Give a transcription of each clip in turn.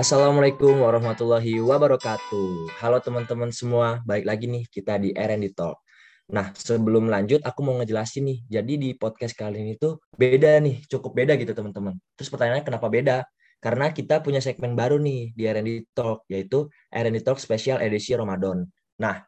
Assalamualaikum warahmatullahi wabarakatuh. Halo teman-teman semua, balik lagi nih kita di R&D Talk. Nah, sebelum lanjut aku mau ngejelasin nih. Jadi di podcast kali ini tuh beda nih, cukup beda gitu teman-teman. Terus pertanyaannya kenapa beda? Karena kita punya segmen baru nih di R&D Talk, yaitu R&D Talk Special Edisi Ramadan. Nah,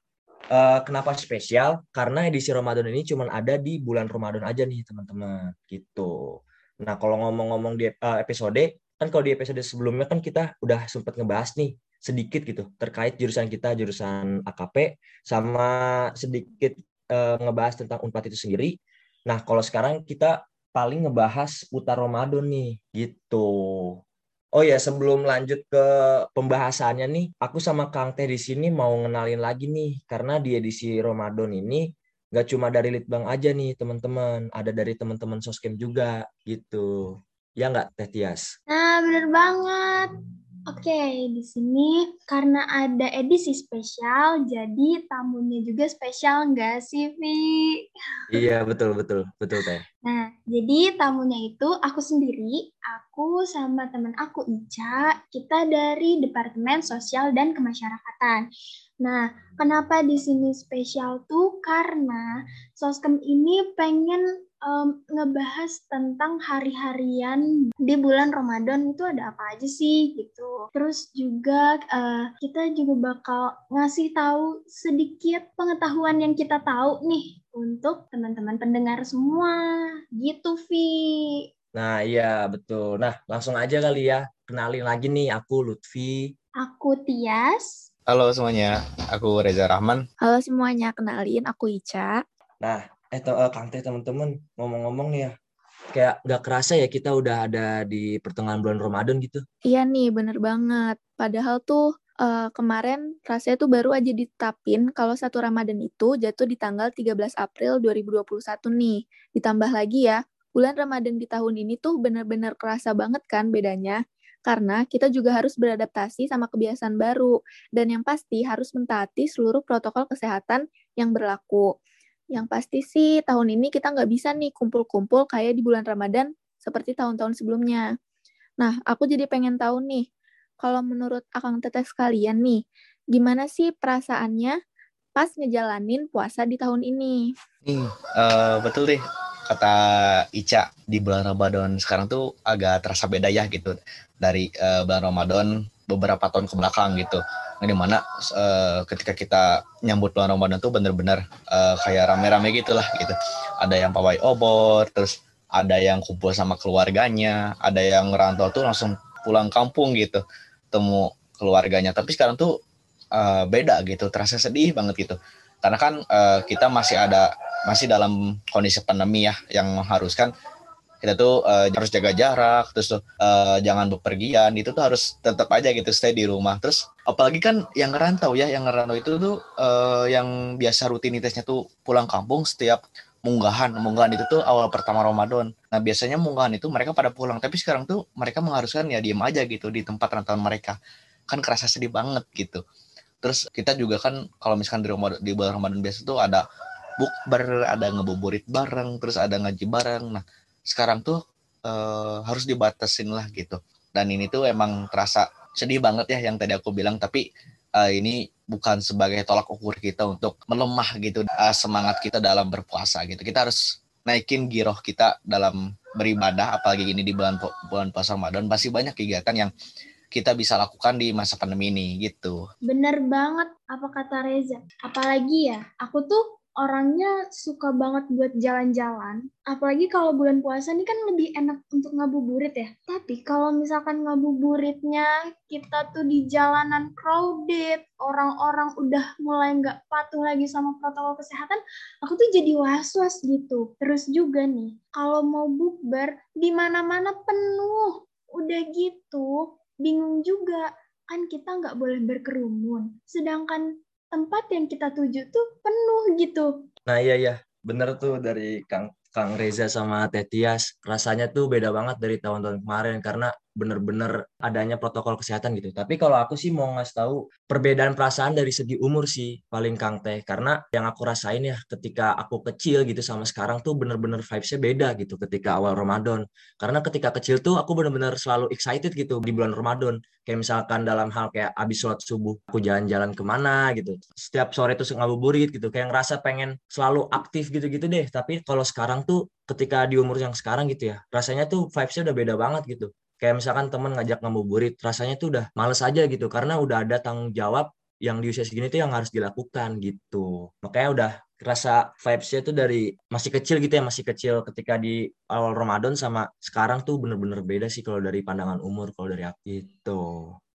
uh, kenapa spesial? Karena edisi Ramadan ini cuma ada di bulan Ramadan aja nih teman-teman, gitu. Nah, kalau ngomong-ngomong di uh, episode, kan kalau di episode sebelumnya kan kita udah sempat ngebahas nih sedikit gitu terkait jurusan kita jurusan AKP sama sedikit uh, ngebahas tentang Unpad itu sendiri. Nah, kalau sekarang kita paling ngebahas putar Ramadan nih gitu. Oh ya, sebelum lanjut ke pembahasannya nih, aku sama Kang Teh di sini mau ngenalin lagi nih karena di edisi Ramadan ini nggak cuma dari Litbang aja nih teman-teman, ada dari teman-teman Soskem juga gitu. Ya nggak, Teh Tias? Nah, bener banget. Oke, di sini karena ada edisi spesial, jadi tamunya juga spesial nggak sih, Vi? Iya, betul, betul. Betul, Teh. Nah, jadi tamunya itu aku sendiri, aku sama teman aku Ica, kita dari Departemen Sosial dan Kemasyarakatan. Nah, kenapa di sini spesial tuh? Karena Soskem ini pengen um, ngebahas tentang hari-harian di bulan Ramadan itu ada apa aja sih gitu. Terus juga uh, kita juga bakal ngasih tahu sedikit pengetahuan yang kita tahu nih untuk teman-teman pendengar semua. Gitu, Vi. Nah, iya betul. Nah, langsung aja kali ya. Kenalin lagi nih, aku Lutfi. Aku Tias. Halo semuanya, aku Reza Rahman. Halo semuanya, kenalin aku Ica. Nah, eh uh, Kang Teh teman-teman ngomong-ngomong nih ya kayak nggak kerasa ya kita udah ada di pertengahan bulan Ramadan gitu. Iya nih bener banget. Padahal tuh uh, kemarin rasanya tuh baru aja ditetapin kalau satu Ramadan itu jatuh di tanggal 13 April 2021 nih. Ditambah lagi ya bulan Ramadan di tahun ini tuh bener-bener kerasa banget kan bedanya? Karena kita juga harus beradaptasi sama kebiasaan baru. Dan yang pasti harus mentaati seluruh protokol kesehatan yang berlaku. Yang pasti sih tahun ini kita nggak bisa nih kumpul-kumpul kayak di bulan Ramadan seperti tahun-tahun sebelumnya. Nah, aku jadi pengen tahu nih, kalau menurut Akang Teteh sekalian nih, gimana sih perasaannya pas ngejalanin puasa di tahun ini? Hmm, uh, betul deh, kata Ica di bulan Ramadan sekarang tuh agak terasa beda ya gitu dari uh, bulan Ramadan beberapa tahun ke belakang gitu Nah, di mana uh, ketika kita nyambut bulan Ramadan tuh bener-bener uh, kayak rame-rame gitulah gitu. Ada yang pawai obor, terus ada yang kumpul sama keluarganya, ada yang ngerantau tuh langsung pulang kampung gitu, temu keluarganya. Tapi sekarang tuh uh, beda gitu, terasa sedih banget gitu. Karena kan uh, kita masih ada masih dalam kondisi pandemi ya yang mengharuskan kita tuh uh, harus jaga jarak terus tuh uh, jangan bepergian itu tuh harus tetap aja gitu stay di rumah. Terus apalagi kan yang ngerantau ya yang ngerantau itu tuh uh, yang biasa rutinitasnya tuh pulang kampung setiap munggahan. Munggahan itu tuh awal pertama Ramadan. Nah biasanya munggahan itu mereka pada pulang tapi sekarang tuh mereka mengharuskan ya diem aja gitu di tempat rantauan mereka. Kan kerasa sedih banget gitu terus kita juga kan kalau misalkan di Ramadan di bulan Ramadan biasa tuh ada bukber ada ngebuburit bareng terus ada ngaji bareng. Nah sekarang tuh uh, harus dibatasin lah gitu. Dan ini tuh emang terasa sedih banget ya yang tadi aku bilang tapi uh, ini bukan sebagai tolak ukur kita untuk melemah gitu uh, semangat kita dalam berpuasa gitu. Kita harus naikin giroh kita dalam beribadah apalagi ini di bulan bulan puasa Ramadan. Masih banyak kegiatan yang kita bisa lakukan di masa pandemi ini gitu. Bener banget apa kata Reza. Apalagi ya, aku tuh orangnya suka banget buat jalan-jalan. Apalagi kalau bulan puasa ini kan lebih enak untuk ngabuburit ya. Tapi kalau misalkan ngabuburitnya kita tuh di jalanan crowded, orang-orang udah mulai nggak patuh lagi sama protokol kesehatan, aku tuh jadi was-was gitu. Terus juga nih, kalau mau bukber, di mana-mana penuh. Udah gitu, bingung juga. Kan kita nggak boleh berkerumun. Sedangkan tempat yang kita tuju tuh penuh gitu. Nah iya ya, bener tuh dari Kang Kang Reza sama Tetias rasanya tuh beda banget dari tahun-tahun kemarin karena bener-bener adanya protokol kesehatan gitu. Tapi kalau aku sih mau ngasih tahu perbedaan perasaan dari segi umur sih paling Kang Teh. Karena yang aku rasain ya ketika aku kecil gitu sama sekarang tuh bener-bener vibes-nya beda gitu ketika awal Ramadan. Karena ketika kecil tuh aku bener-bener selalu excited gitu di bulan Ramadan. Kayak misalkan dalam hal kayak abis sholat subuh aku jalan-jalan ke mana gitu. Setiap sore tuh ngabuburit gitu. Kayak ngerasa pengen selalu aktif gitu-gitu deh. Tapi kalau sekarang tuh ketika di umur yang sekarang gitu ya, rasanya tuh vibes-nya udah beda banget gitu kayak misalkan temen ngajak ngabuburit rasanya tuh udah males aja gitu karena udah ada tanggung jawab yang di usia segini tuh yang harus dilakukan gitu. Makanya udah rasa vibes-nya tuh dari masih kecil gitu ya masih kecil ketika di awal Ramadan sama sekarang tuh bener-bener beda sih kalau dari pandangan umur kalau dari aku gitu.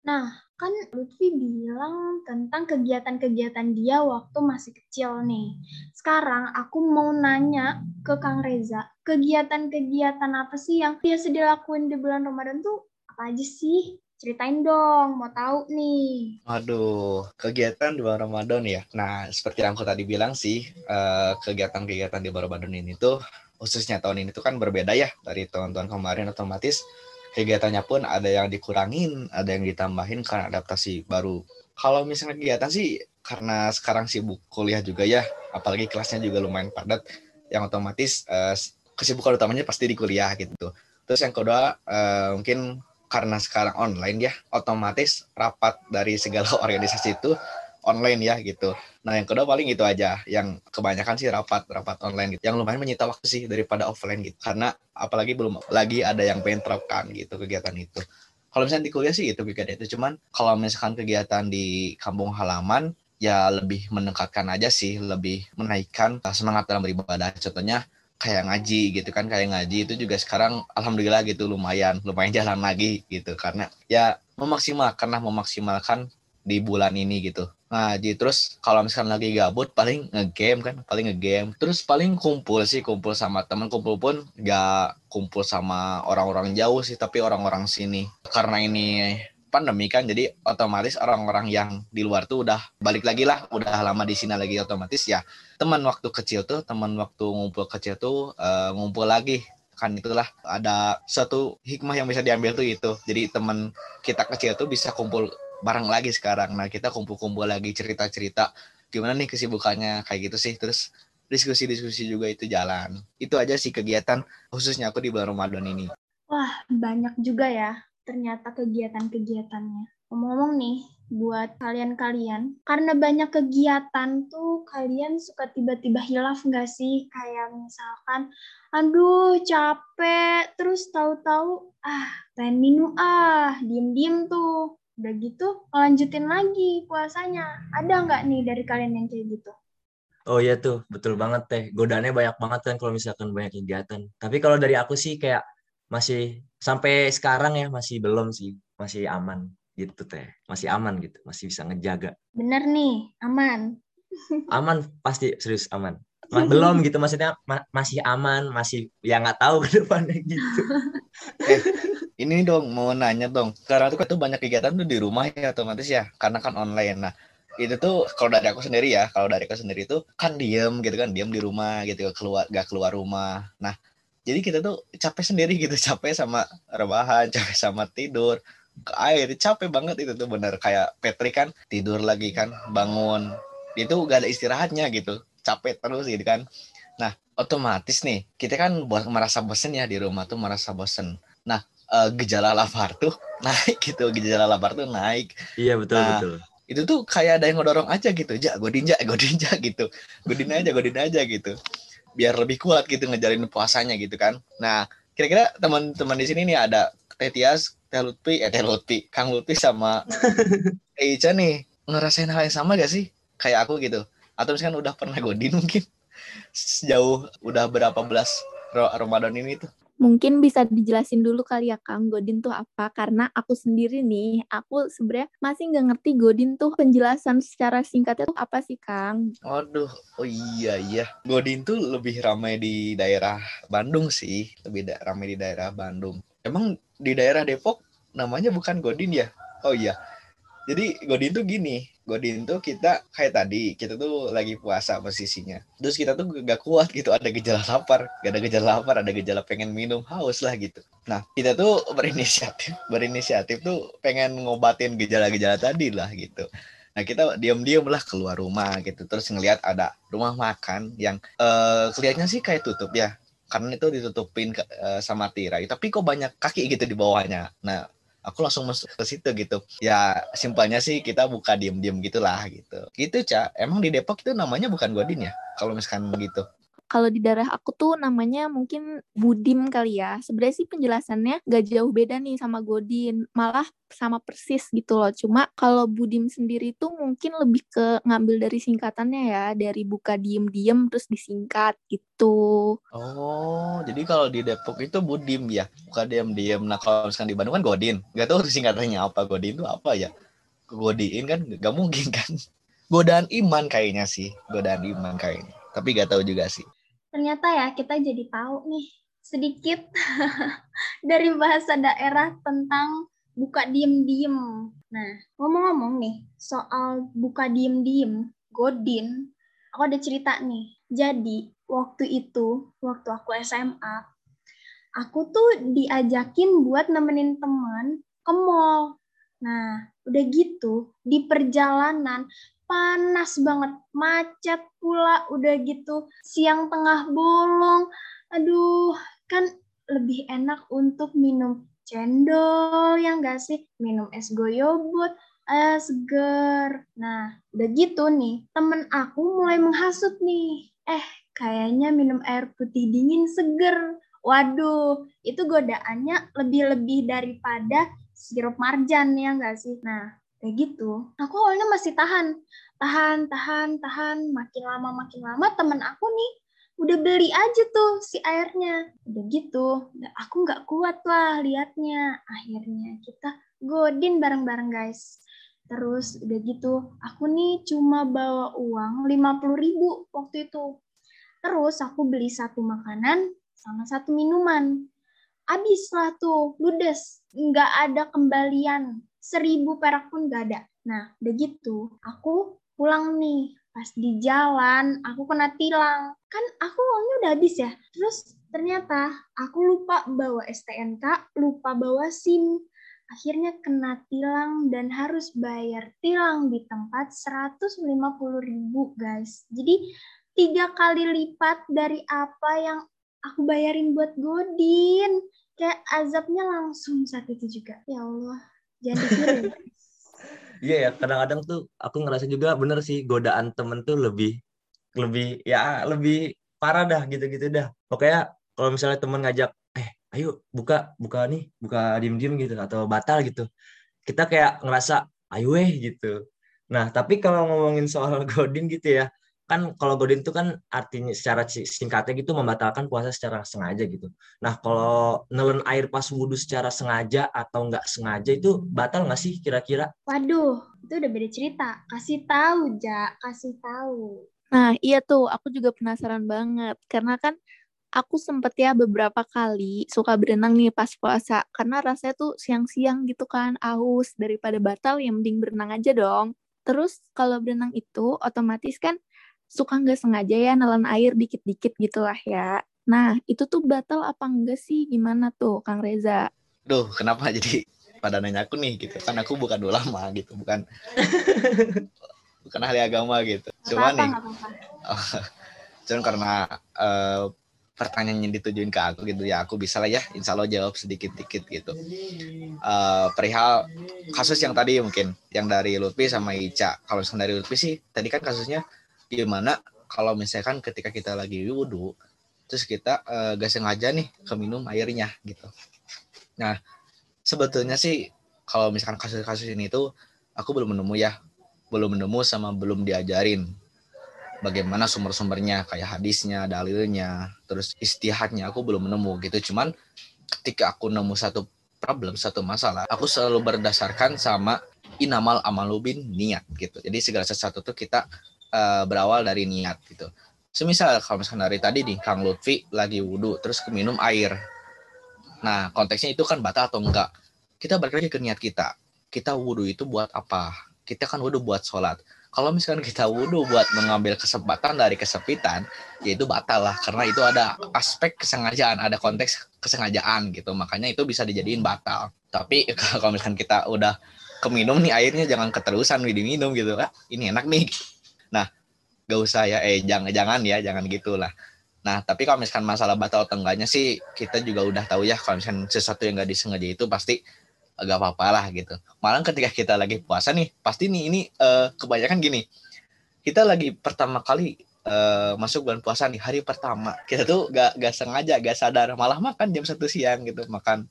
Nah, kan Lutfi bilang tentang kegiatan-kegiatan dia waktu masih kecil nih. Sekarang aku mau nanya ke Kang Reza, kegiatan-kegiatan apa sih yang biasa dilakuin di bulan Ramadan tuh apa aja sih? Ceritain dong, mau tahu nih. Waduh, kegiatan di bulan Ramadan ya. Nah, seperti yang aku tadi bilang sih, eh, kegiatan-kegiatan di bulan Ramadan ini tuh khususnya tahun ini tuh kan berbeda ya dari tahun-tahun kemarin otomatis kegiatannya pun ada yang dikurangin, ada yang ditambahin karena adaptasi baru. Kalau misalnya kegiatan sih karena sekarang sibuk kuliah juga ya, apalagi kelasnya juga lumayan padat, yang otomatis uh, kesibukan utamanya pasti di kuliah gitu. Terus yang kedua uh, mungkin karena sekarang online ya, otomatis rapat dari segala organisasi itu online ya gitu. Nah yang kedua paling itu aja, yang kebanyakan sih rapat rapat online gitu, yang lumayan menyita waktu sih daripada offline gitu. Karena apalagi belum lagi ada yang pengen terapkan gitu kegiatan itu. Kalau misalnya di kuliah sih itu kegiatan itu, cuman kalau misalkan kegiatan di kampung halaman ya lebih mendekatkan aja sih, lebih menaikkan semangat dalam beribadah. Contohnya kayak ngaji gitu kan kayak ngaji itu juga sekarang alhamdulillah gitu lumayan lumayan jalan lagi gitu karena ya memaksimalkan lah memaksimalkan di bulan ini gitu ngaji terus kalau misalkan lagi gabut paling ngegame kan paling ngegame. Terus paling kumpul sih kumpul sama teman kumpul pun gak kumpul sama orang-orang jauh sih tapi orang-orang sini. Karena ini pandemi kan jadi otomatis orang-orang yang di luar tuh udah balik lagi lah. Udah lama di sini lagi otomatis. Ya teman waktu kecil tuh teman waktu ngumpul kecil tuh uh, ngumpul lagi. Kan itulah ada suatu hikmah yang bisa diambil tuh itu. Jadi teman kita kecil tuh bisa kumpul bareng lagi sekarang. Nah, kita kumpul-kumpul lagi cerita-cerita gimana nih kesibukannya kayak gitu sih. Terus diskusi-diskusi juga itu jalan. Itu aja sih kegiatan khususnya aku di bulan Ramadan ini. Wah, banyak juga ya ternyata kegiatan-kegiatannya. Ngomong-ngomong nih, buat kalian-kalian, karena banyak kegiatan tuh kalian suka tiba-tiba hilaf nggak sih? Kayak misalkan, aduh capek, terus tahu-tahu, ah pengen minum ah, diem-diem tuh udah gitu lanjutin lagi puasanya. Ada nggak nih dari kalian yang kayak gitu? Oh iya tuh betul banget teh. Godaannya banyak banget kan kalau misalkan banyak kegiatan. Tapi kalau dari aku sih kayak masih sampai sekarang ya masih belum sih. Masih aman gitu teh. Masih aman gitu masih bisa ngejaga. Bener nih aman. Aman pasti serius aman. Ma belum gitu maksudnya ma masih aman masih ya nggak tahu ke depannya gitu. eh, ini dong mau nanya dong. Sekarang tuh kan banyak kegiatan tuh di rumah ya otomatis ya karena kan online. Nah itu tuh kalau dari aku sendiri ya kalau dari aku sendiri tuh kan diem gitu kan diem di rumah gitu keluar gak keluar rumah. Nah jadi kita tuh capek sendiri gitu capek sama rebahan capek sama tidur. Ke air capek banget itu tuh bener. Kayak Patrick kan tidur lagi kan bangun. Itu gak ada istirahatnya gitu capek terus gitu kan. Nah otomatis nih kita kan merasa bosen ya di rumah tuh merasa bosen. Nah uh, gejala lapar tuh naik gitu gejala lapar tuh naik. Iya betul nah, betul. itu tuh kayak ada yang ngedorong aja gitu ja godin ja godin ja gitu. Godin aja godin aja gitu. Biar lebih kuat gitu ngejalin puasanya gitu kan. Nah kira-kira teman-teman di sini nih ada Teh Tias, Teh Lutfi, eh Teh Lutfi, Kang Lutfi sama Teh Ica nih ngerasain hal yang sama gak sih? Kayak aku gitu. Atau misalkan udah pernah godin mungkin? Sejauh udah berapa belas Ramadan ini tuh Mungkin bisa dijelasin dulu kali ya Kang, Godin tuh apa? Karena aku sendiri nih, aku sebenarnya masih nggak ngerti Godin tuh penjelasan secara singkatnya tuh apa sih Kang? Waduh, oh iya iya. Godin tuh lebih ramai di daerah Bandung sih, lebih ramai di daerah Bandung. Emang di daerah Depok namanya bukan Godin ya? Oh iya. Jadi Godin tuh gini, Godin tuh kita kayak tadi kita tuh lagi puasa posisinya. Terus kita tuh gak kuat gitu ada gejala lapar. Gak ada gejala lapar ada gejala pengen minum haus lah gitu. Nah kita tuh berinisiatif berinisiatif tuh pengen ngobatin gejala-gejala tadi lah gitu. Nah kita diam-diam lah keluar rumah gitu. Terus ngelihat ada rumah makan yang uh, kelihatannya sih kayak tutup ya. Karena itu ditutupin ke, uh, sama tirai. Tapi kok banyak kaki gitu di bawahnya. Nah aku langsung masuk ke situ gitu. Ya simpelnya sih kita buka diem-diem gitulah gitu. Gitu cak emang di Depok itu namanya bukan Godin ya? Kalau misalkan gitu kalau di daerah aku tuh namanya mungkin Budim kali ya. Sebenarnya sih penjelasannya gak jauh beda nih sama Godin, malah sama persis gitu loh. Cuma kalau Budim sendiri tuh mungkin lebih ke ngambil dari singkatannya ya, dari buka diem-diem terus disingkat gitu. Oh, jadi kalau di Depok itu Budim ya, buka diem-diem. Nah kalau misalkan di Bandung kan Godin, gak tahu singkatannya apa Godin itu apa ya? Godin kan gak mungkin kan? Godaan iman kayaknya sih, godaan iman kayaknya. Tapi gak tahu juga sih ternyata ya kita jadi tahu nih sedikit dari bahasa daerah tentang buka diem-diem. Nah, ngomong-ngomong nih soal buka diem-diem, godin, aku ada cerita nih. Jadi, waktu itu, waktu aku SMA, aku tuh diajakin buat nemenin teman ke mall. Nah, udah gitu, di perjalanan panas banget, macet pula, udah gitu siang tengah bolong. Aduh, kan lebih enak untuk minum cendol ya enggak sih? Minum es goyobot, es seger. Nah, udah gitu nih, temen aku mulai menghasut nih. Eh, kayaknya minum air putih dingin seger. Waduh, itu godaannya lebih-lebih daripada sirup marjan ya enggak sih? Nah, kayak gitu. Aku awalnya masih tahan. Tahan tahan tahan. Makin lama makin lama temen aku nih udah beli aja tuh si airnya. Udah gitu. Aku nggak kuat lah liatnya. Akhirnya kita godin bareng-bareng guys. Terus udah gitu aku nih cuma bawa uang 50 ribu waktu itu. Terus aku beli satu makanan sama satu minuman. Habis lah tuh ludes. Nggak ada kembalian seribu perak pun gak ada. Nah, udah gitu, aku pulang nih. Pas di jalan, aku kena tilang. Kan aku uangnya udah habis ya. Terus ternyata aku lupa bawa STNK, lupa bawa SIM. Akhirnya kena tilang dan harus bayar tilang di tempat 150 ribu guys. Jadi tiga kali lipat dari apa yang aku bayarin buat Godin. Kayak azabnya langsung saat itu juga. Ya Allah, ditiru iya ya kadang-kadang tuh aku ngerasa juga bener sih godaan temen tuh lebih lebih ya lebih parah dah gitu-gitu dah. Pokoknya kalau misalnya temen ngajak eh ayo buka buka nih buka diem-diem gitu atau batal gitu kita kayak ngerasa ayo eh gitu. Nah tapi kalau ngomongin soal godin gitu ya kan kalau godin itu kan artinya secara singkatnya gitu membatalkan puasa secara sengaja gitu. Nah kalau nelen air pas wudhu secara sengaja atau nggak sengaja itu batal nggak sih kira-kira? Waduh, itu udah beda cerita. Kasih tahu, Ja, kasih tahu. Nah iya tuh, aku juga penasaran banget karena kan aku sempet ya beberapa kali suka berenang nih pas puasa karena rasanya tuh siang-siang gitu kan aus daripada batal yang mending berenang aja dong. Terus kalau berenang itu otomatis kan suka nggak sengaja ya nelan air dikit-dikit gitu lah ya. Nah, itu tuh batal apa enggak sih? Gimana tuh, Kang Reza? Duh, kenapa jadi pada nanya aku nih gitu? Kan aku bukan ulama gitu, bukan bukan ahli agama gitu. Cuma nih, cuman karena uh, pertanyaan yang ditujuin ke aku gitu ya, aku bisa lah ya, insya Allah jawab sedikit-dikit gitu. Uh, perihal kasus yang tadi mungkin, yang dari Lutfi sama Ica. Kalau dari Lutfi sih, tadi kan kasusnya gimana kalau misalkan ketika kita lagi wudhu terus kita uh, gak sengaja nih keminum airnya gitu. Nah sebetulnya sih kalau misalkan kasus-kasus ini tuh aku belum menemu ya. Belum menemu sama belum diajarin. Bagaimana sumber-sumbernya kayak hadisnya dalilnya terus istihadnya aku belum menemu gitu. Cuman ketika aku nemu satu problem satu masalah aku selalu berdasarkan sama inamal amalubin niat gitu. Jadi segala sesuatu tuh kita uh, berawal dari niat gitu. Semisal kalau misalkan dari tadi nih Kang Lutfi lagi wudhu terus keminum air. Nah konteksnya itu kan batal atau enggak. Kita balik lagi ke niat kita. Kita wudhu itu buat apa? kita kan wudhu buat sholat kalau misalkan kita wudhu buat mengambil kesempatan dari kesepitan, ya itu batal lah karena itu ada aspek kesengajaan, ada konteks kesengajaan gitu. Makanya itu bisa dijadiin batal. Tapi kalau misalkan kita udah keminum nih airnya jangan keterusan diminum gitu. Ah, ini enak nih. Gak usah ya eh jangan jangan ya, jangan gitulah. Nah, tapi kalau misalkan masalah batal atau enggaknya sih kita juga udah tahu ya kalau misalkan sesuatu yang gak disengaja itu pasti agak apa-apa lah gitu. Malah ketika kita lagi puasa nih, pasti nih ini uh, kebanyakan gini. Kita lagi pertama kali uh, masuk bulan puasa nih hari pertama. Kita tuh gak, gak sengaja, gak sadar malah makan jam satu siang gitu, makan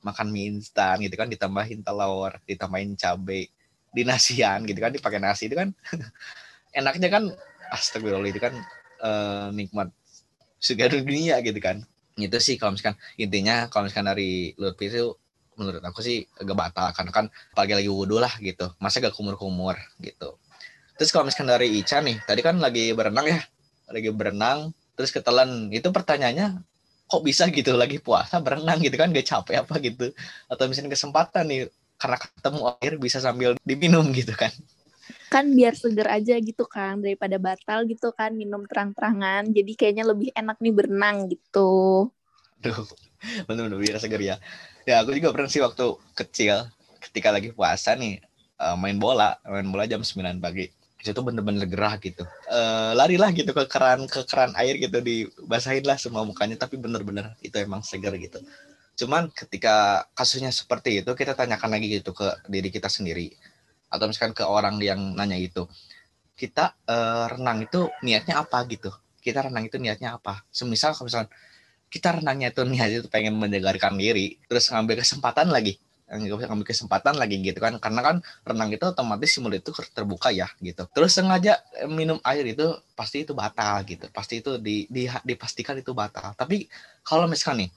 makan mie instan gitu kan ditambahin telur, ditambahin cabai, dinasian gitu kan dipakai nasi itu kan enaknya kan astagfirullah itu kan uh, nikmat segala dunia gitu kan. Itu sih kalau misalkan intinya kalau misalkan dari Lutfi itu menurut aku sih agak batal karena kan pagi lagi wudhu lah gitu. Masa gak kumur-kumur gitu. Terus kalau misalkan dari Ica nih tadi kan lagi berenang ya lagi berenang terus ketelan. Itu pertanyaannya kok bisa gitu lagi puasa berenang gitu kan gak capek apa gitu? Atau misalnya kesempatan nih karena ketemu air bisa sambil diminum gitu kan kan biar seger aja gitu kan daripada batal gitu kan minum terang-terangan. Jadi kayaknya lebih enak nih berenang gitu. Aduh, bener-bener biar seger ya. Ya aku juga pernah sih waktu kecil ketika lagi puasa nih uh, main bola main bola jam 9 pagi. Itu tuh bener-bener gerah gitu. Uh, larilah gitu ke keran ke keran air gitu dibasahin lah semua mukanya. Tapi bener-bener itu emang seger gitu. Cuman ketika kasusnya seperti itu kita tanyakan lagi gitu ke diri kita sendiri atau misalkan ke orang yang nanya itu kita uh, renang itu niatnya apa? Gitu. Kita renang itu niatnya apa? Semisal kalau misalkan kita renangnya tuh niatnya tuh pengen menyegarkan diri terus ngambil kesempatan lagi. Ngambil kesempatan lagi gitu kan. Karena kan renang itu otomatis simul itu terbuka ya gitu. Terus sengaja minum air itu pasti itu batal gitu. Pasti itu di, di dipastikan itu batal. Tapi kalau misalkan nih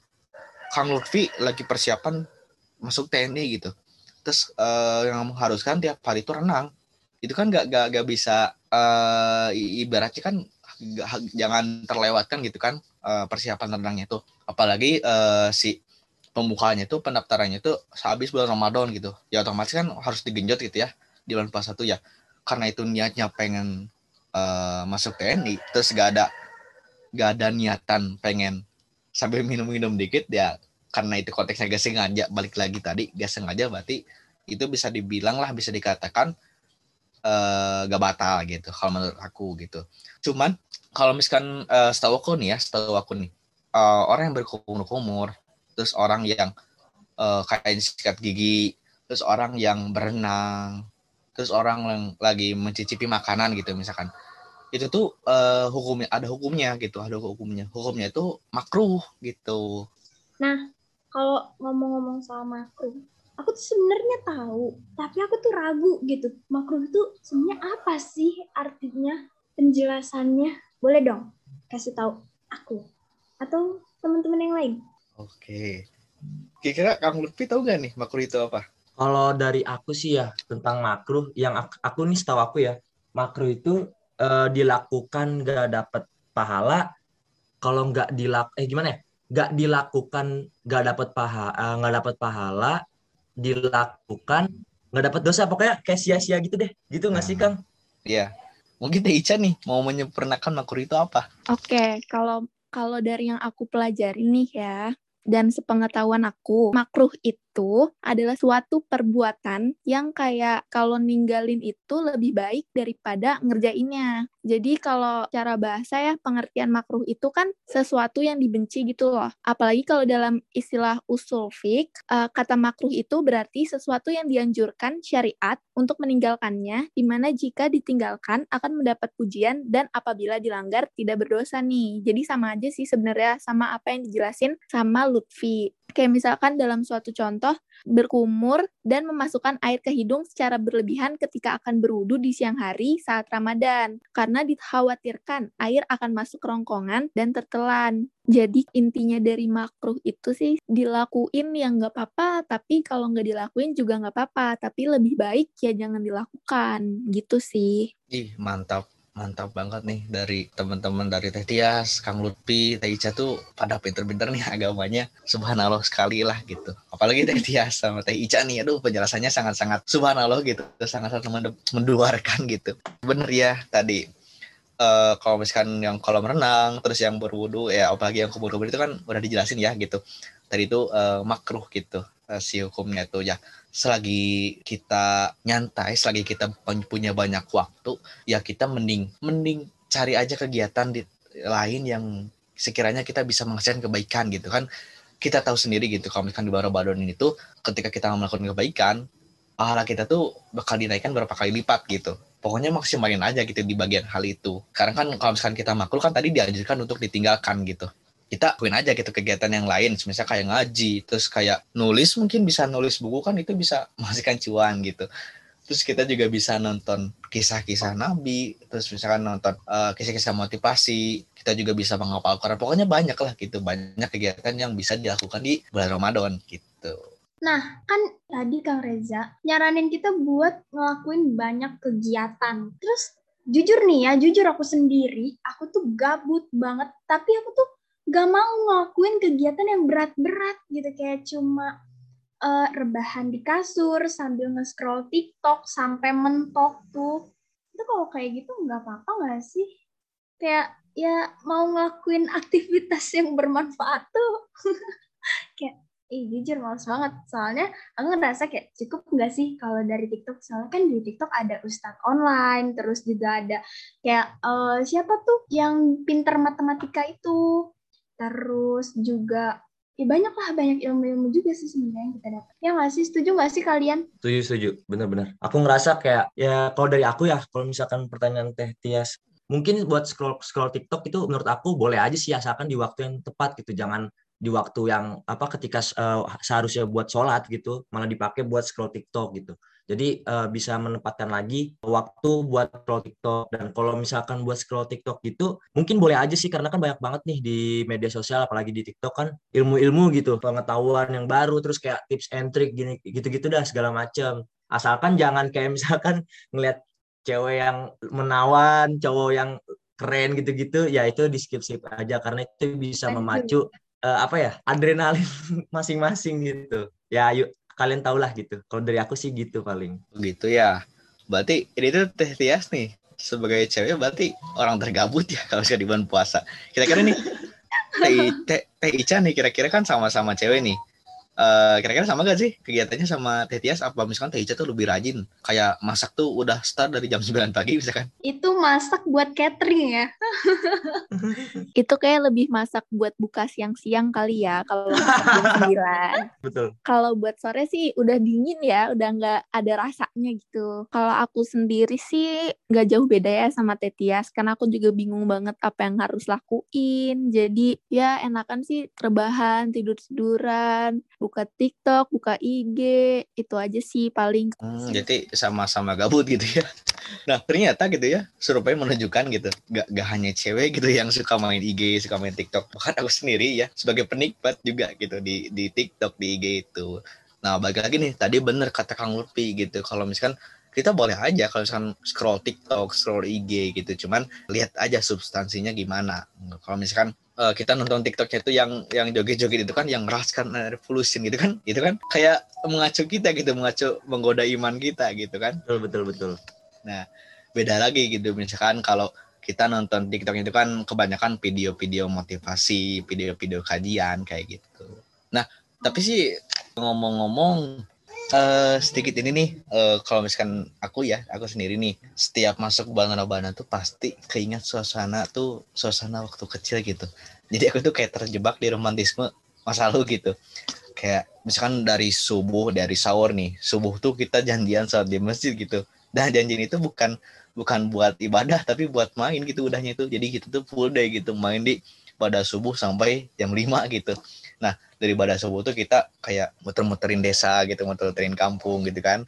Kang Lutfi lagi persiapan masuk TNI gitu terus uh, yang mengharuskan tiap hari itu renang. Itu kan gak, gak, gak bisa uh, ibaratnya kan gak, jangan terlewatkan gitu kan uh, persiapan renangnya itu apalagi uh, si pembukaannya itu pendaftarannya itu sehabis bulan Ramadan gitu. Ya otomatis kan harus digenjot gitu ya di bulan puasa tuh ya. Karena itu niatnya pengen uh, masuk TNI terus gak ada gak ada niatan pengen sambil minum-minum dikit ya karena itu konteksnya gak sengaja balik lagi tadi gak sengaja berarti itu bisa dibilang lah bisa dikatakan uh, gak batal gitu kalau menurut aku gitu cuman kalau misalkan uh, setahu aku nih ya, setahu aku nih, uh, orang yang berkumur-kumur, terus orang yang uh, kayak sikat gigi, terus orang yang berenang, terus orang yang lagi mencicipi makanan gitu misalkan, itu tuh uh, hukumnya ada hukumnya gitu, ada hukumnya. Hukumnya itu makruh gitu. Nah, kalau ngomong-ngomong soal makruh, aku tuh sebenarnya tahu, tapi aku tuh ragu gitu. Makruh itu sebenarnya apa sih artinya? Penjelasannya boleh dong kasih tahu aku atau teman-teman yang lain. Oke. Kira-kira Kang Lutfi tahu gak nih makruh itu apa? Kalau dari aku sih ya tentang makruh yang aku, aku nih setahu aku ya makruh itu uh, dilakukan gak dapat pahala kalau nggak dilak eh gimana ya nggak dilakukan nggak dapat pahala eh, nggak uh, dapat pahala dilakukan nggak dapat dosa pokoknya kayak sia-sia gitu deh gitu nggak sih Kang? Iya Mungkin Teh Ica nih mau menyempurnakan makruh itu apa? Oke, okay, kalau kalau dari yang aku pelajari nih ya, dan sepengetahuan aku, makruh itu adalah suatu perbuatan yang kayak kalau ninggalin itu lebih baik daripada ngerjainnya. Jadi kalau cara bahasa ya pengertian makruh itu kan sesuatu yang dibenci gitu loh. Apalagi kalau dalam istilah usul fik, uh, kata makruh itu berarti sesuatu yang dianjurkan syariat untuk meninggalkannya, di mana jika ditinggalkan akan mendapat pujian dan apabila dilanggar tidak berdosa nih. Jadi sama aja sih sebenarnya sama apa yang dijelasin sama Lutfi. Kayak misalkan dalam suatu contoh, berkumur dan memasukkan air ke hidung secara berlebihan ketika akan berwudu di siang hari saat Ramadan. Karena dikhawatirkan air akan masuk kerongkongan dan tertelan. Jadi intinya dari makruh itu sih dilakuin yang nggak apa-apa, tapi kalau nggak dilakuin juga nggak apa-apa. Tapi lebih baik ya jangan dilakukan, gitu sih. Ih, mantap. Mantap banget nih dari teman-teman dari Teh Tias, Kang Lutfi, Teh Ica tuh pada pinter-pinter nih agamanya. Subhanallah sekali lah gitu. Apalagi Teh Tias sama Teh Ica nih, aduh penjelasannya sangat-sangat subhanallah gitu. Sangat-sangat menduarkan gitu. Bener ya tadi uh, kalau misalkan yang kolam renang terus yang berwudu ya apalagi yang kubur-kubur itu kan udah dijelasin ya gitu tadi itu uh, makruh gitu si hukumnya tuh ya selagi kita nyantai, selagi kita punya banyak waktu, ya kita mending mending cari aja kegiatan di lain yang sekiranya kita bisa menghasilkan kebaikan gitu kan. Kita tahu sendiri gitu kalau misalkan di Ramadan ini tuh ketika kita melakukan kebaikan, pahala kita tuh bakal dinaikkan berapa kali lipat gitu. Pokoknya maksimalin aja gitu di bagian hal itu. Karena kan kalau misalkan kita makhluk kan tadi dianjurkan untuk ditinggalkan gitu kita lakuin aja gitu kegiatan yang lain misalnya kayak ngaji terus kayak nulis mungkin bisa nulis buku kan itu bisa menghasilkan cuan gitu terus kita juga bisa nonton kisah-kisah nabi terus misalkan nonton uh, kisah-kisah motivasi kita juga bisa menghafal Quran pokoknya banyak lah gitu banyak kegiatan yang bisa dilakukan di bulan Ramadan gitu Nah, kan tadi Kang Reza nyaranin kita buat ngelakuin banyak kegiatan. Terus jujur nih ya, jujur aku sendiri, aku tuh gabut banget. Tapi aku tuh gak mau ngelakuin kegiatan yang berat-berat gitu kayak cuma uh, rebahan di kasur sambil nge-scroll TikTok sampai mentok tuh itu kalau kayak gitu nggak apa-apa nggak sih kayak ya mau ngelakuin aktivitas yang bermanfaat tuh kayak Ih, jujur males banget. Soalnya aku ngerasa kayak cukup nggak sih kalau dari TikTok. Soalnya kan di TikTok ada ustadz online, terus juga ada kayak uh, siapa tuh yang pinter matematika itu terus juga ya banyak lah banyak ilmu-ilmu juga sih sebenarnya yang kita dapat. Ya nggak sih? Setuju nggak sih kalian? Setuju setuju. Bener-bener aku ngerasa kayak ya kalau dari aku ya kalau misalkan pertanyaan teh Tias mungkin buat scroll scroll TikTok itu menurut aku boleh aja sih asalkan di waktu yang tepat gitu. Jangan di waktu yang apa ketika uh, seharusnya buat sholat gitu malah dipakai buat scroll TikTok gitu jadi uh, bisa menempatkan lagi waktu buat scroll TikTok. Dan kalau misalkan buat scroll TikTok gitu mungkin boleh aja sih karena kan banyak banget nih di media sosial apalagi di TikTok kan ilmu-ilmu gitu pengetahuan yang baru terus kayak tips and trick gini gitu-gitu dah segala macam asalkan jangan kayak misalkan ngeliat cewek yang menawan cowok yang keren gitu-gitu ya itu di skip skip aja karena itu bisa memacu uh, apa ya adrenalin masing-masing gitu. Ya yuk kalian tau lah gitu. Kalau dari aku sih gitu paling. Gitu ya. Berarti ini tuh Teh Tias nih sebagai cewek berarti orang tergabut ya kalau sudah di bulan puasa. Kira-kira nih Teh Teh Ica nih kira-kira kan sama-sama cewek nih eh, kira-kira sama gak sih kegiatannya sama Teh Tias apa misalkan Teh Ica tuh lebih rajin? Kayak masak tuh udah start dari jam 9 pagi misalkan. Itu masak buat catering ya. Itu kayak lebih masak buat buka siang-siang kali ya kalau jam 9 betul. Kalau buat sore sih udah dingin ya udah nggak ada rasanya gitu. Kalau aku sendiri sih nggak jauh beda ya sama Teh Tias karena aku juga bingung banget apa yang harus lakuin. Jadi ya enakan sih terbahan tidur-tiduran buka TikTok, buka IG, itu aja sih paling. Hmm, jadi sama-sama gabut gitu ya. Nah ternyata gitu ya, survei menunjukkan gitu, gak, gak hanya cewek gitu yang suka main IG, suka main TikTok. Bahkan aku sendiri ya, sebagai penikmat juga gitu di, di TikTok, di IG itu. Nah bagi lagi nih, tadi bener kata Kang Lutfi gitu, kalau misalkan kita boleh aja kalau misalkan scroll TikTok, scroll IG gitu, cuman lihat aja substansinya gimana. Kalau misalkan uh, kita nonton TikToknya itu yang yang joget-joget itu kan yang kan revolution gitu kan itu kan? Kayak mengacu kita gitu mengacu menggoda iman kita gitu kan? Betul betul betul. Nah beda lagi gitu misalkan kalau kita nonton TikTok itu kan kebanyakan video-video motivasi video-video kajian kayak gitu. Nah tapi sih ngomong-ngomong uh, sedikit ini nih uh, kalau misalkan aku ya aku sendiri nih setiap masuk Ramadan tuh pasti keingat suasana tuh suasana waktu kecil gitu. Jadi aku tuh kayak terjebak di romantisme masa lalu gitu. Kayak misalkan dari subuh dari sahur nih subuh tuh kita janjian saat di masjid gitu. Dan janjian itu bukan bukan buat ibadah tapi buat main gitu udahnya itu. Jadi kita tuh full day gitu main di pada subuh sampai jam 5 gitu. Nah dari pada subuh tuh kita kayak muter-muterin desa gitu muter-muterin kampung gitu kan.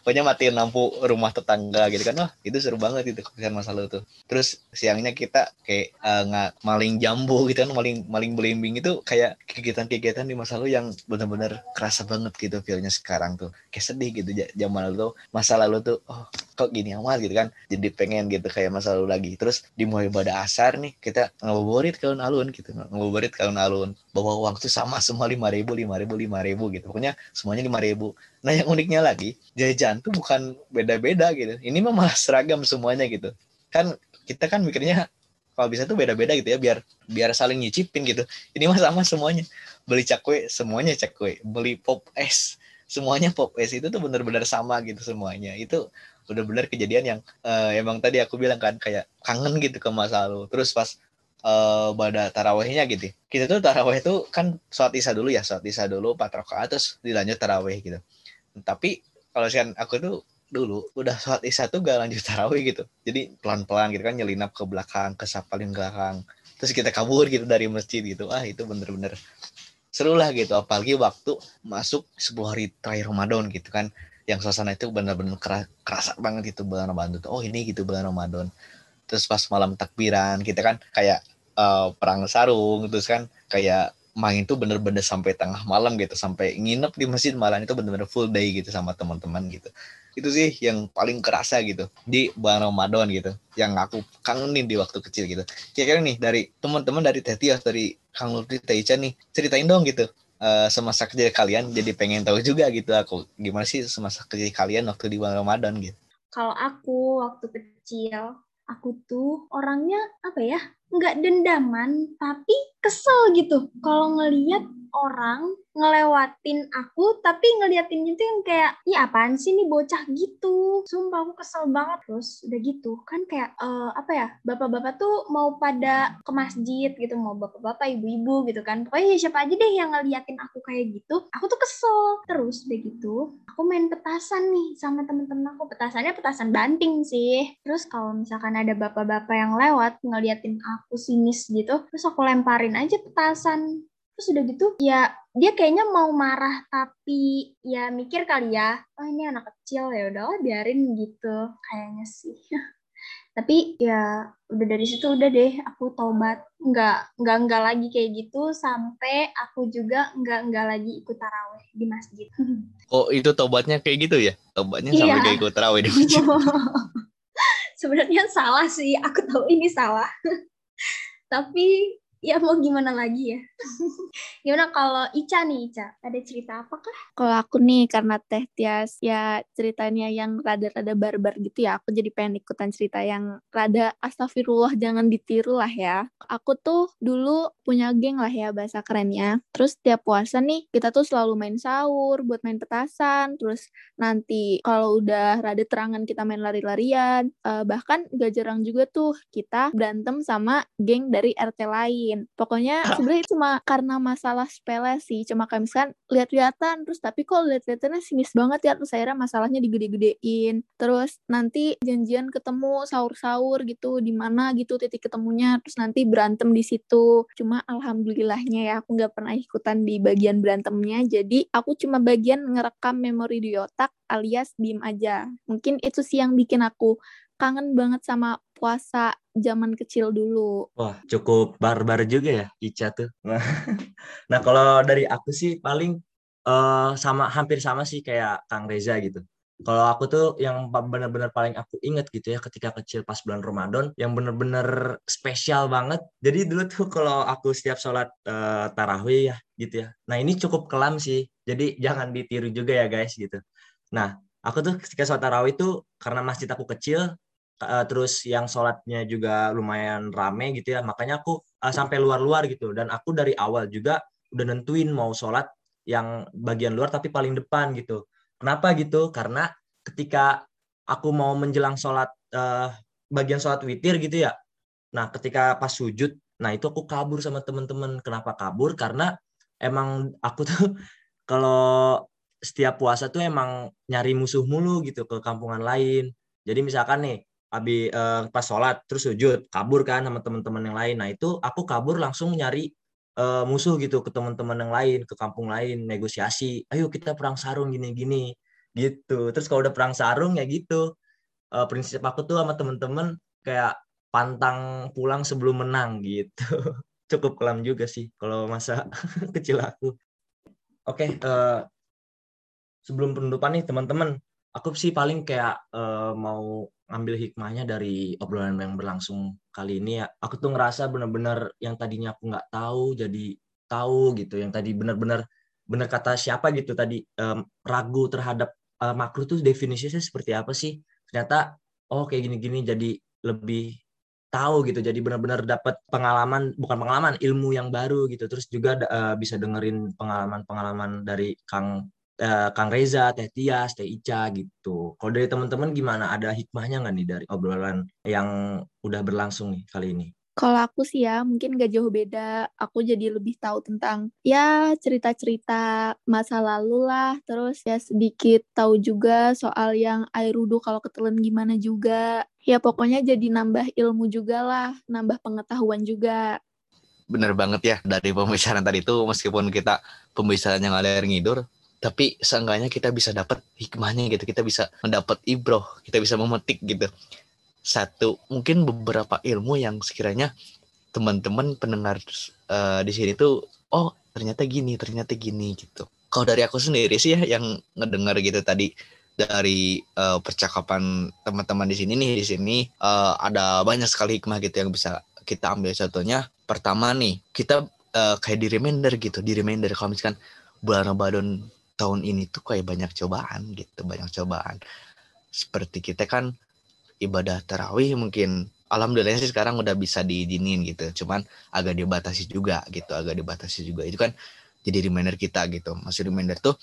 Pokoknya matiin lampu rumah tetangga gitu kan. Wah itu seru banget itu kebiasaan masa lalu tuh. Terus siangnya kita kayak uh, nggak maling jambu gitu kan maling maling belimbing itu kayak kegiatan-kegiatan di masa lalu yang benar-benar kerasa banget gitu feelnya sekarang tuh. Kayak sedih gitu zaman lalu tuh. Masa lalu tuh oh kok gini amat gitu kan. Jadi pengen gitu kayak masa lalu lagi. Terus dimulai pada asar nih kita ngabuburit ke alun gitu ngabuburit ke alun bawa uang tuh sama semua lima ribu lima ribu lima ribu gitu. Pokoknya semuanya lima ribu. Nah yang uniknya lagi jajan tuh bukan beda-beda gitu. Ini mah malah seragam semuanya gitu. Kan kita kan mikirnya kalau bisa tuh beda-beda gitu ya biar biar saling nyicipin gitu. Ini mah sama semuanya. Beli cakwe semuanya cakwe beli pop es semuanya pop es. Itu tuh benar-benar sama gitu semuanya. Itu benar-benar kejadian yang uh, emang tadi aku bilang kan kayak kangen gitu ke masa lalu. Terus pas uh, pada tarawehnya gitu. Kita tuh taraweh tuh kan sholat isya dulu ya, sholat isya dulu empat rakaat terus dilanjut taraweh gitu. Tapi kalau sih aku tuh dulu udah sholat isya tuh gak lanjut taraweh gitu. Jadi pelan-pelan gitu kan nyelinap ke belakang, ke paling belakang. Terus kita kabur gitu dari masjid gitu. Ah itu bener-bener seru lah gitu. Apalagi waktu masuk sebuah hari terakhir Ramadan gitu kan. Yang suasana itu bener-bener kerasa banget itu bulan Ramadan. Oh ini gitu bulan Ramadan terus pas malam takbiran kita kan kayak uh, perang sarung terus kan kayak main tuh bener-bener sampai tengah malam gitu sampai nginep di masjid malam itu bener-bener full day gitu sama teman-teman gitu. Itu sih yang paling kerasa gitu di bulan Ramadan gitu yang aku kangenin di waktu kecil gitu. Kira-kira nih dari teman-teman dari Tetias dari Kang Lutfi Taicha nih ceritain dong gitu uh, semasa kecil kalian jadi pengen tahu juga gitu aku gimana sih semasa kecil kalian waktu di bulan Ramadan gitu. Kalau aku waktu kecil aku tuh orangnya apa ya nggak dendaman tapi kesel gitu. Kalau ngelihat orang ngelewatin aku tapi ngeliatin itu yang kayak ya apaan sih nih bocah gitu sumpah aku kesel banget terus udah gitu kan kayak uh, apa ya bapak-bapak tuh mau pada ke masjid gitu mau bapak-bapak ibu-ibu gitu kan. Pokoknya ya siapa aja deh yang ngeliatin aku kayak gitu aku tuh kesel. Terus udah gitu aku main petasan nih sama temen-temen aku. Petasannya petasan banting sih. Terus kalau misalkan ada bapak-bapak yang lewat ngeliatin aku sinis gitu terus aku lemparin aja petasan terus udah gitu ya dia kayaknya mau marah tapi ya mikir kali ya oh ini anak kecil ya udah biarin gitu kayaknya sih. Tapi ya udah dari situ udah deh aku tobat nggak nggak nggak lagi kayak gitu sampai aku juga nggak nggak lagi ikut taraweh di masjid. Oh itu tobatnya kayak gitu ya? Tobatnya sampai iya. kayak ikut taraweh di masjid? Sebenarnya salah sih aku tahu ini salah. Tapi ya mau gimana lagi ya. gimana kalau Ica nih Ica, ada cerita apa kah? Kalau aku nih karena Teh Tias ya ceritanya yang rada-rada barbar gitu ya, aku jadi pengen ikutan cerita yang rada astagfirullah jangan ditiru lah ya. Aku tuh dulu punya geng lah ya bahasa kerennya. Terus tiap puasa nih kita tuh selalu main sahur buat main petasan, terus nanti kalau udah rada terangan kita main lari-larian, uh, bahkan gak jarang juga tuh kita berantem sama geng dari RT lain lain. Pokoknya sebenarnya cuma karena masalah sepele sih. Cuma kayak misalkan lihat-lihatan terus tapi kok lihat-lihatannya sinis banget ya terus akhirnya masalahnya digede-gedein. Terus nanti janjian ketemu sahur-sahur gitu di mana gitu titik ketemunya terus nanti berantem di situ. Cuma alhamdulillahnya ya aku nggak pernah ikutan di bagian berantemnya. Jadi aku cuma bagian ngerekam memori di otak alias diem aja. Mungkin itu sih yang bikin aku kangen banget sama puasa zaman kecil dulu. Wah, cukup barbar juga ya Ica tuh. nah, kalau dari aku sih paling uh, sama hampir sama sih kayak Kang Reza gitu. Kalau aku tuh yang benar-benar paling aku inget gitu ya ketika kecil pas bulan Ramadan yang benar-benar spesial banget. Jadi dulu tuh kalau aku setiap sholat uh, tarawih ya gitu ya. Nah ini cukup kelam sih. Jadi jangan ditiru juga ya guys gitu. Nah aku tuh ketika sholat tarawih tuh karena masjid aku kecil uh, terus yang sholatnya juga lumayan rame gitu ya. Makanya aku uh, sampai luar-luar gitu. Dan aku dari awal juga udah nentuin mau sholat yang bagian luar tapi paling depan gitu. Kenapa gitu? Karena ketika aku mau menjelang sholat uh, bagian sholat witir gitu ya. Nah ketika pas sujud nah itu aku kabur sama temen-temen kenapa kabur? Karena emang aku tuh kalau setiap puasa tuh emang nyari musuh mulu gitu ke kampungan lain. Jadi misalkan nih habis uh, pas sholat terus sujud kabur kan sama teman-teman yang lain nah itu aku kabur langsung nyari uh, musuh gitu ke teman-teman yang lain, ke kampung lain, negosiasi. Ayo kita perang sarung gini-gini gitu. Terus kalau udah perang sarung ya gitu. Uh, prinsip aku tuh sama teman-teman kayak pantang pulang sebelum menang gitu. Cukup kelam juga sih kalau masa kecil aku. Oke, okay, uh, sebelum penutupan nih teman-teman, aku sih paling kayak uh, mau ngambil hikmahnya dari obrolan yang berlangsung kali ini ya. Aku tuh ngerasa bener-bener yang tadinya aku nggak tahu jadi tahu gitu. Yang tadi bener-bener bener kata siapa gitu tadi um, ragu terhadap uh, makro tuh definisinya seperti apa sih? Ternyata oh kayak gini-gini jadi lebih tahu gitu. Jadi benar-benar dapat pengalaman bukan pengalaman ilmu yang baru gitu. Terus juga uh, bisa dengerin pengalaman-pengalaman dari Kang uh, Kang Reza, Teh Tias, Teh Ica gitu. Kalau dari teman-teman gimana? Ada hikmahnya nggak nih dari obrolan yang udah berlangsung nih kali ini? Kalau aku sih ya mungkin gak jauh beda. Aku jadi lebih tahu tentang ya cerita-cerita masa lalu lah. Terus ya sedikit tahu juga soal yang air wudhu kalau ketelan gimana juga. Ya pokoknya jadi nambah ilmu juga lah, nambah pengetahuan juga. Bener banget ya dari pembicaraan tadi itu meskipun kita pembicaraan yang ada ngidur, tapi seenggaknya kita bisa dapat hikmahnya gitu. Kita bisa mendapat ibroh. Kita bisa memetik gitu. Satu mungkin beberapa ilmu yang sekiranya teman-teman pendengar uh, di sini tuh oh ternyata gini ternyata gini gitu. Kalau dari aku sendiri sih ya yang ngedengar gitu tadi dari uh, percakapan teman-teman di sini nih di sini uh, ada banyak sekali hikmah gitu yang bisa kita ambil. Contohnya pertama nih kita uh, kayak di reminder gitu di reminder. Kalau misalkan bulan Ramadan tahun ini tuh kayak banyak cobaan gitu, banyak cobaan. Seperti kita kan ibadah tarawih mungkin alhamdulillah sih sekarang udah bisa diizinin gitu. Cuman agak dibatasi juga gitu, agak dibatasi juga. Itu kan jadi reminder kita gitu. Masih reminder tuh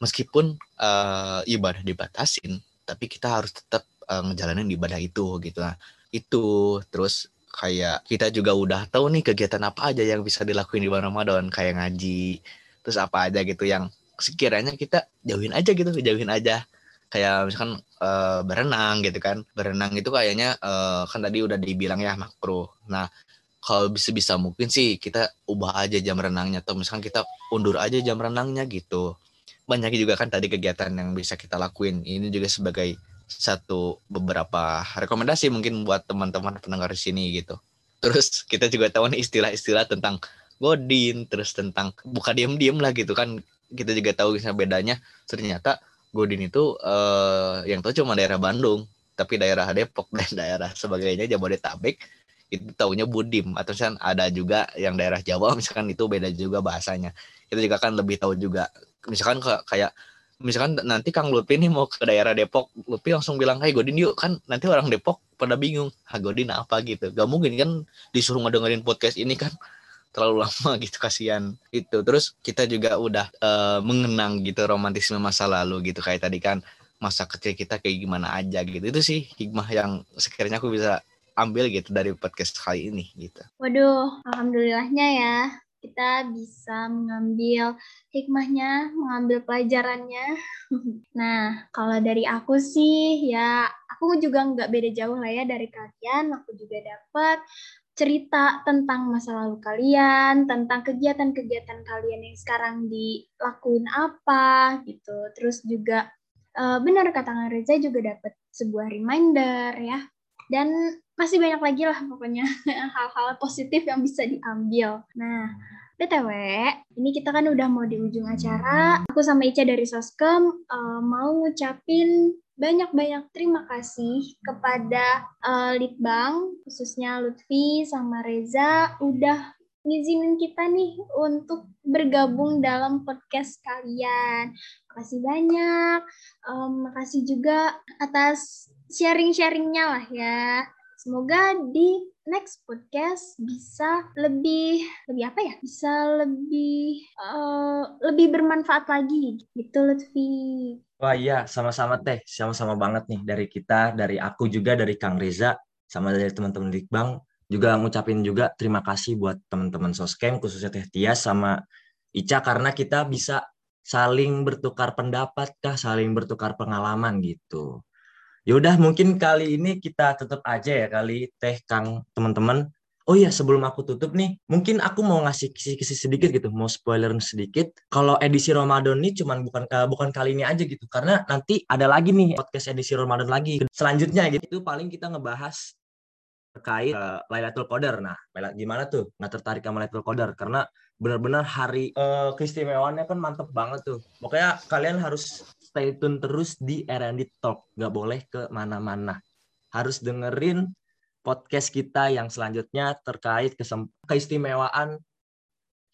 meskipun uh, ibadah dibatasin, tapi kita harus tetap uh, ngejalanin ibadah itu gitu. Nah, itu terus kayak kita juga udah tahu nih kegiatan apa aja yang bisa dilakuin di bulan Ramadan kayak ngaji terus apa aja gitu yang sekiranya kita jauhin aja gitu jauhin aja. Kayak misalkan uh, berenang gitu kan. Berenang itu kayaknya uh, kan tadi udah dibilang ya makro. Nah kalau bisa bisa mungkin sih kita ubah aja jam renangnya atau misalkan kita undur aja jam renangnya gitu. Banyak juga kan tadi kegiatan yang bisa kita lakuin. Ini juga sebagai satu beberapa rekomendasi mungkin buat teman-teman pendengar di sini gitu. Terus kita juga tahu nih istilah-istilah tentang godin terus tentang buka diem-diem lah gitu kan kita juga tahu misalnya bedanya. Ternyata Godin itu uh, yang tahu cuma daerah Bandung tapi daerah Depok dan daerah sebagainya Jabodetabek itu taunya Budim. Atau misalkan ada juga yang daerah Jawa misalkan itu beda juga bahasanya. Kita juga kan lebih tahu juga. Misalkan kayak misalkan nanti Kang Lutfi nih mau ke daerah Depok Lutfi langsung bilang hey Godin yuk kan nanti orang Depok pada bingung ha Godin apa? gitu. Gak mungkin kan disuruh ngedengerin podcast ini kan terlalu lama gitu kasihan itu terus kita juga udah uh, mengenang gitu romantisme masa lalu gitu kayak tadi kan masa kecil kita kayak gimana aja gitu itu sih hikmah yang sekiranya aku bisa ambil gitu dari podcast kali ini gitu. Waduh, alhamdulillahnya ya kita bisa mengambil hikmahnya, mengambil pelajarannya. nah, kalau dari aku sih ya aku juga nggak beda jauh lah ya dari kalian. Aku juga dapat cerita tentang masa lalu kalian, tentang kegiatan-kegiatan kalian yang sekarang dilakuin apa gitu. Terus juga uh, benar kata Reza juga dapat sebuah reminder ya. Dan masih banyak lagi lah pokoknya hal-hal positif yang bisa diambil. Nah, BTW, ini kita kan udah mau di ujung acara. Aku sama Ica dari Soskem uh, mau ngucapin banyak-banyak terima kasih kepada uh, Litbang, khususnya Lutfi sama Reza, udah ngizinin kita nih untuk bergabung dalam podcast kalian. Makasih banyak. Um, makasih juga atas sharing-sharingnya lah ya. Semoga di next podcast bisa lebih lebih apa ya? Bisa lebih uh, lebih bermanfaat lagi gitu Lutfi. Wah iya, sama-sama teh, sama-sama banget nih dari kita, dari aku juga, dari Kang Reza, sama dari teman-teman Dikbang, juga ngucapin juga terima kasih buat teman-teman Soskem, khususnya Teh Tias sama Ica, karena kita bisa saling bertukar pendapat kah, saling bertukar pengalaman gitu. Yaudah mungkin kali ini kita tutup aja ya kali Teh Kang teman-teman. Oh iya, sebelum aku tutup nih, mungkin aku mau ngasih kisi-kisi sedikit gitu, mau spoiler sedikit. Kalau edisi Ramadan ini cuman bukan bukan kali ini aja gitu, karena nanti ada lagi nih podcast edisi Ramadan lagi. Selanjutnya gitu, paling kita ngebahas terkait uh, Lailatul Qadar. Nah, gimana tuh nggak tertarik sama Lailatul Qadar? Karena benar-benar hari uh, keistimewaannya kan mantep banget tuh. Pokoknya kalian harus stay tune terus di R&D Talk, nggak boleh ke mana-mana. Harus dengerin podcast kita yang selanjutnya terkait keistimewaan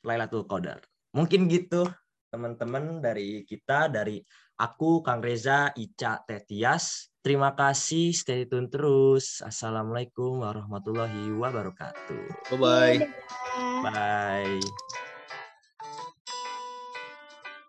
Lailatul Qadar. Mungkin gitu teman-teman dari kita, dari aku, Kang Reza, Ica, Tetias. Terima kasih, stay tune terus. Assalamualaikum warahmatullahi wabarakatuh. Bye-bye. Bye.